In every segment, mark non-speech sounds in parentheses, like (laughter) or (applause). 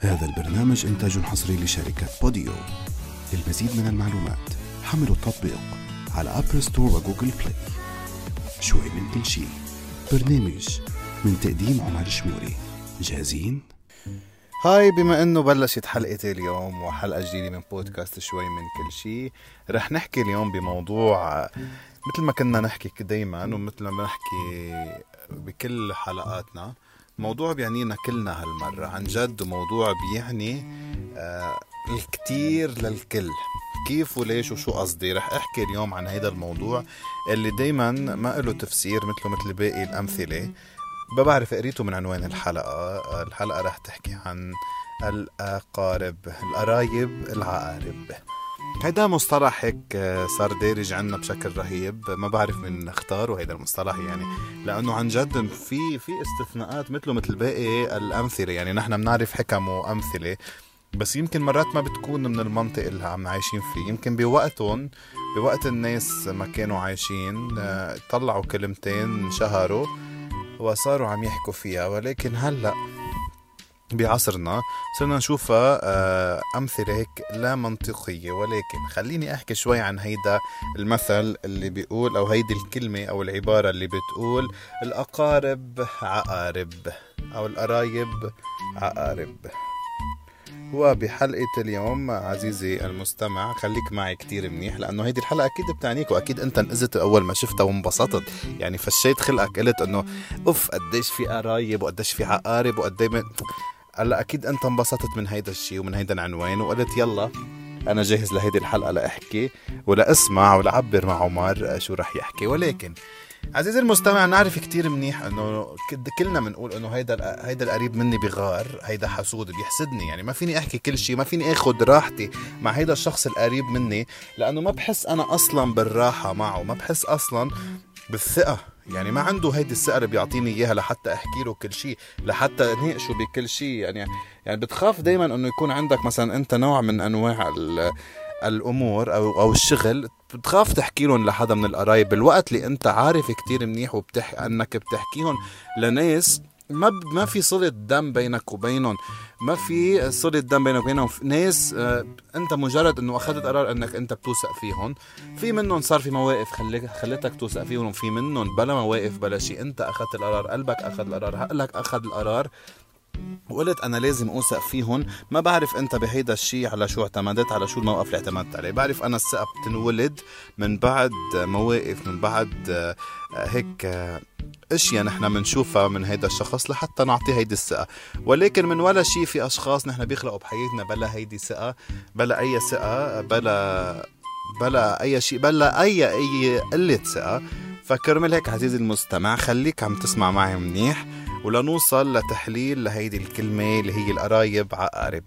هذا البرنامج إنتاج حصري لشركة بوديو. للمزيد من المعلومات حملوا التطبيق على أبل ستور وجوجل بلاي شوي من كل شي برنامج من تقديم عمر شموري. جاهزين؟ هاي بما إنه بلشت حلقتي اليوم وحلقة جديدة من بودكاست شوي من كل شيء رح نحكي اليوم بموضوع مثل ما كنا نحكي دايما ومثل ما نحكي بكل حلقاتنا موضوع بيعنينا كلنا هالمرة عن جد وموضوع بيعني آه الكتير للكل. كيف وليش وشو قصدي؟ رح أحكي اليوم عن هيدا الموضوع اللي دايما ما له تفسير مثله مثل باقي الأمثلة. ما بعرف قريته من عنوان الحلقة. الحلقة رح تحكي عن الأقارب القرايب العقارب. هيدا مصطلح هيك صار دارج عنا بشكل رهيب. ما بعرف من اختاره هيدا المصطلح يعني لأنه عن جد في في استثناءات مثله مثل باقي الأمثلة. يعني نحن بنعرف حكم وأمثلة بس يمكن مرات ما بتكون من المنطق اللي عم عايشين فيه. يمكن بوقتهم بوقت الناس ما كانوا عايشين طلعوا كلمتين شهروا وصاروا عم يحكوا فيها. ولكن هلأ بعصرنا صرنا نشوفها آه، أمثلة هيك لا منطقية ولكن خليني أحكي شوي عن هيدا المثل اللي بيقول أو هيدي الكلمة أو العبارة اللي بتقول الأقارب عقارب أو القرايب عقارب وبحلقة اليوم عزيزي المستمع خليك معي كتير منيح لأنه هيدي الحلقة أكيد بتعنيك وأكيد أنت انقذت أول ما شفتها وانبسطت يعني فشيت خلقك قلت إنه أوف قديش في قرايب وقديش في عقارب وقديش. هلا أكيد أنت انبسطت من هيدا الشيء ومن هيدا العنوان وقلت يلا أنا جاهز لهيدي الحلقة لأحكي ولأسمع ولأعبر مع عمر شو رح يحكي. ولكن عزيزي المستمع نعرف كتير منيح إنه كلنا بنقول إنه هيدا هيدا القريب مني بغار هيدا حسود بيحسدني. يعني ما فيني أحكي كل شيء ما فيني اخذ راحتي مع هيدا الشخص القريب مني لأنه ما بحس أنا أصلا بالراحة معه ما بحس أصلا بالثقة. يعني ما عنده هيدي الثقة بيعطيني إياها لحتى أحكي له كل شيء لحتى أناقشه بكل شيء يعني يعني بتخاف دائما إنه يكون عندك مثلا أنت نوع من أنواع الأمور أو أو الشغل بتخاف تحكي لهم لحدا من القرايب. بالوقت اللي أنت عارف كتير منيح وبتح إنك بتحكيهم لناس ما ب... ما في صلة دم بينك وبينهم. ما في صلة دم بينك وبينهم. ناس آه أنت مجرد إنه أخذت قرار إنك أنت بتوثق فيهم في منهم صار في مواقف خليك خلتك توثق فيهم وفي منهم بلا مواقف بلا شيء. أنت أخذت القرار قلبك أخذ القرار عقلك أخذ القرار. وقلت أنا لازم أوثق فيهم. ما بعرف أنت بهيدا الشيء على شو اعتمدت على شو الموقف اللي اعتمدت عليه. بعرف أنا الثقة بتنولد من بعد مواقف من بعد آه، هيك آه، أشياء نحن بنشوفها من هيدا الشخص لحتى نعطيه هيدي الثقة. ولكن من ولا شيء في أشخاص نحن بيخلقوا بحياتنا بلا هيدي ثقة بلا أي ثقة بلا بلا أي شيء بلا أي أي قلة ثقة. فكرمال هيك عزيزي المستمع خليك عم تسمع معي منيح ولنوصل لتحليل لهيدي الكلمة اللي هي القرايب عقارب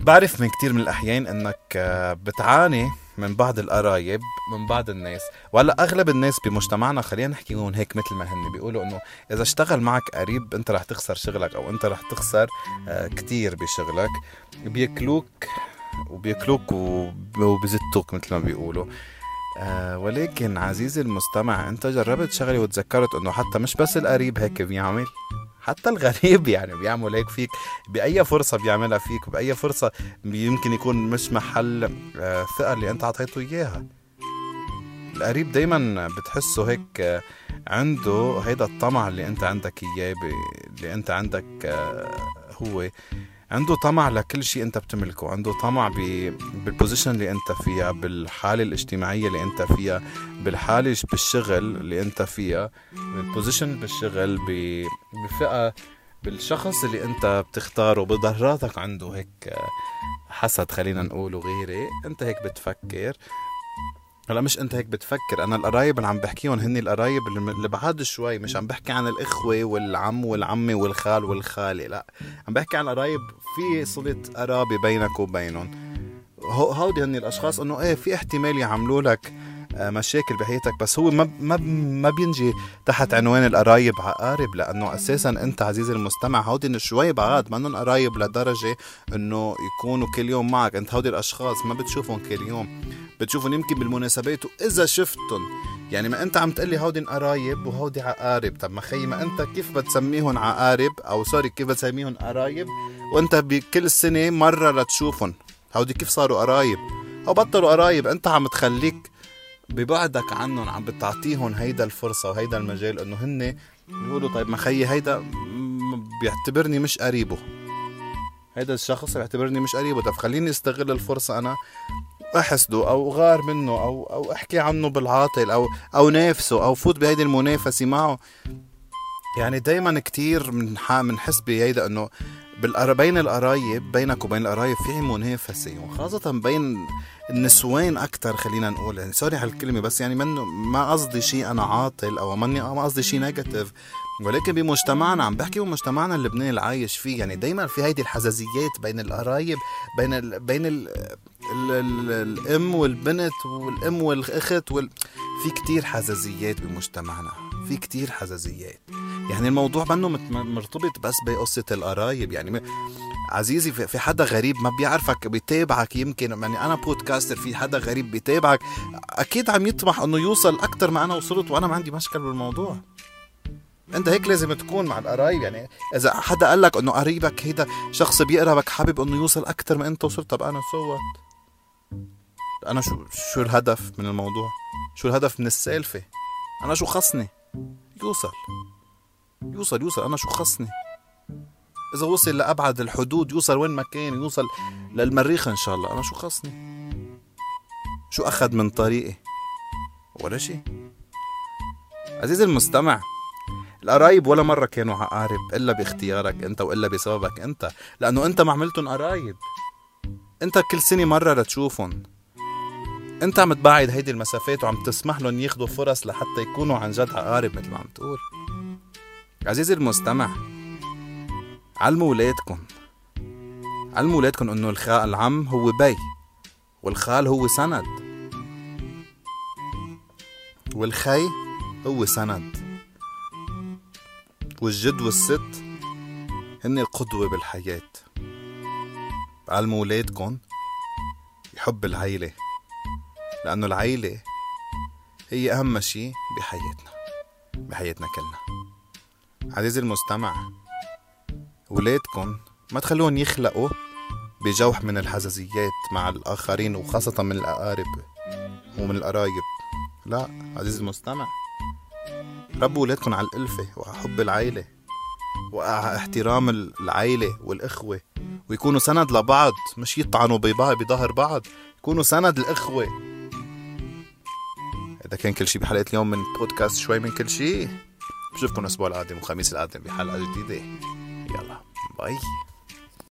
بعرف من كتير من الأحيان أنك آه، بتعاني من بعض القرايب من بعض الناس وهلأ أغلب الناس بمجتمعنا خلينا نحكي هون هيك مثل ما هن بيقولوا إنه إذا اشتغل معك قريب أنت رح تخسر شغلك أو أنت رح تخسر آه، كتير بشغلك. بياكلوك وبياكلوك وبزتوك مثل ما بيقولوا. آه ولكن عزيزي المستمع انت جربت شغله وتذكرت انه حتى مش بس القريب هيك بيعمل حتى الغريب (laughs) يعني بيعمل هيك فيك بأي فرصة بيعملها فيك بأي فرصة يمكن يكون مش محل آه ثقة اللي أنت أعطيته إياها. القريب دايما بتحسه هيك آه عنده هيدا الطمع اللي أنت عندك إياه اللي أنت عندك آه هو. عنده طمع لكل شيء انت بتملكه عنده طمع بالبوزيشن اللي انت فيها بالحالة الاجتماعية اللي انت فيها بالحالة بالشغل اللي انت فيها بالبوزيشن بالشغل بفئه بالشخص اللي انت بتختاره بضراتك عنده هيك حسد خلينا نقول وغيرة انت هيك بتفكر. هلا مش انت هيك بتفكر. أنا القرايب اللي عم بحكيهم هن القرايب اللي بعد شوي مش عم بحكي عن الإخوة والعم والعمه والخال والخالة لا. عم بحكي عن القرايب في صلة قرابة بينك وبينهم. هودي هن الأشخاص إنه إيه في احتمال يعملوا لك آه، مشاكل بحياتك بس هو ما ما ما بينجي تحت عنوان القرايب عقارب لأنه أساسا أنت عزيزي المستمع هودي شوي بعاد منهم قرايب لدرجة إنه يكونوا كل يوم معك. أنت هودي الأشخاص ما بتشوفهم كل يوم. بتشوفهم يمكن بالمناسبات وإذا شفتهم يعني ما أنت عم تقلي هودي قرايب وهودي عقارب. طب ما خيي ما أنت كيف بتسميهم عقارب؟ أو سوري كيف بتسميهم قرايب؟ وأنت بكل سنة مرة لتشوفهم هودي كيف صاروا قرايب؟ أو بطلوا قرايب. أنت عم تخليك ببعدك عنهم عم بتعطيهم هيدا الفرصة وهيدا المجال إنه هن بيقولوا طيب ما خيي هيدا بيعتبرني مش قريبه. هيدا الشخص بيعتبرني مش قريبه. طب خليني استغل الفرصة أنا أحسده أو غار منه أو أو أحكي عنه بالعاطل أو أو نافسه أو فوت بهيدي المنافسة معه. يعني دايما كتير بنحس بهيدا إنه بين القرايب بينك وبين القرايب في منافسة وخاصة بين النسوان أكثر خلينا نقول. يعني sorry على الكلمة بس يعني منه ما قصدي شيء أنا عاطل أو ماني ما قصدي شيء négatif ولكن بمجتمعنا عم بحكي بمجتمعنا اللبناني اللي عايش فيه. يعني دائما في هيدي الحزازيات بين القرايب بين ال بين ال ال ال الأم والبنت والأم والأخت وال في كتير حزازيات بمجتمعنا في كتير حزازيات. يعني الموضوع منه مرتبط بس بقصة القرايب. يعني عزيزي في حدا غريب ما بيعرفك بيتابعك يمكن. يعني أنا بودكاستر في حدا غريب بيتابعك. أكيد عم يطمح إنه يوصل أكثر ما أنا وصلت وأنا ما عندي مشكل بالموضوع. أنت هيك لازم تكون مع القرايب. يعني إذا حدا قال لك إنه قريبك هيدا شخص بيقربك حابب إنه يوصل أكثر ما أنت وصلت طب أنا سوت أنا شو شو الهدف من الموضوع؟ شو الهدف من السالفه أنا شو خصني؟ يوصل. يوصل يوصل. أنا شو خصني؟ إذا وصل لأبعد الحدود يوصل وين ما كان يوصل للمريخ إن شاء الله. أنا شو خصني؟ شو أخذ من طريقي؟ ولا شيء عزيزي المستمع القرايب ولا مرة كانوا عقارب إلا باختيارك أنت وإلا بسببك أنت لأنه أنت ما عملتهم قرايب. أنت كل سنة مرة لتشوفهم أنت عم تبعد هيدي المسافات وعم تسمح لهم ياخذوا فرص لحتى يكونوا عن جد عقارب مثل ما عم تقول. عزيزي المستمع علموا ولادكم. علموا ولادكم انه الخال العم هو بي والخال هو سند. والخي هو سند. والجد والست هن القدوة بالحياة. علموا ولادكم يحب العيلة لأنه العيلة هي أهم شي بحياتنا بحياتنا كلنا. عزيزي المستمع ولادكم ما تخلوهم يخلقوا بجوح من الحزازيات مع الآخرين وخاصة من الأقارب ومن القرايب. لا عزيزي المستمع ربوا ولادكم على الألفة وعلى حب العيلة وعلى احترام العيلة والإخوة. ويكونوا سند لبعض مش يطعنوا بظهر بعض. يكونوا سند الإخوة هذا كان كل شيء بحلقة اليوم من بودكاست شوي من كل شيء بشوفكم الأسبوع القادم وخميس القادم بحلقة جديدة. يلا باي.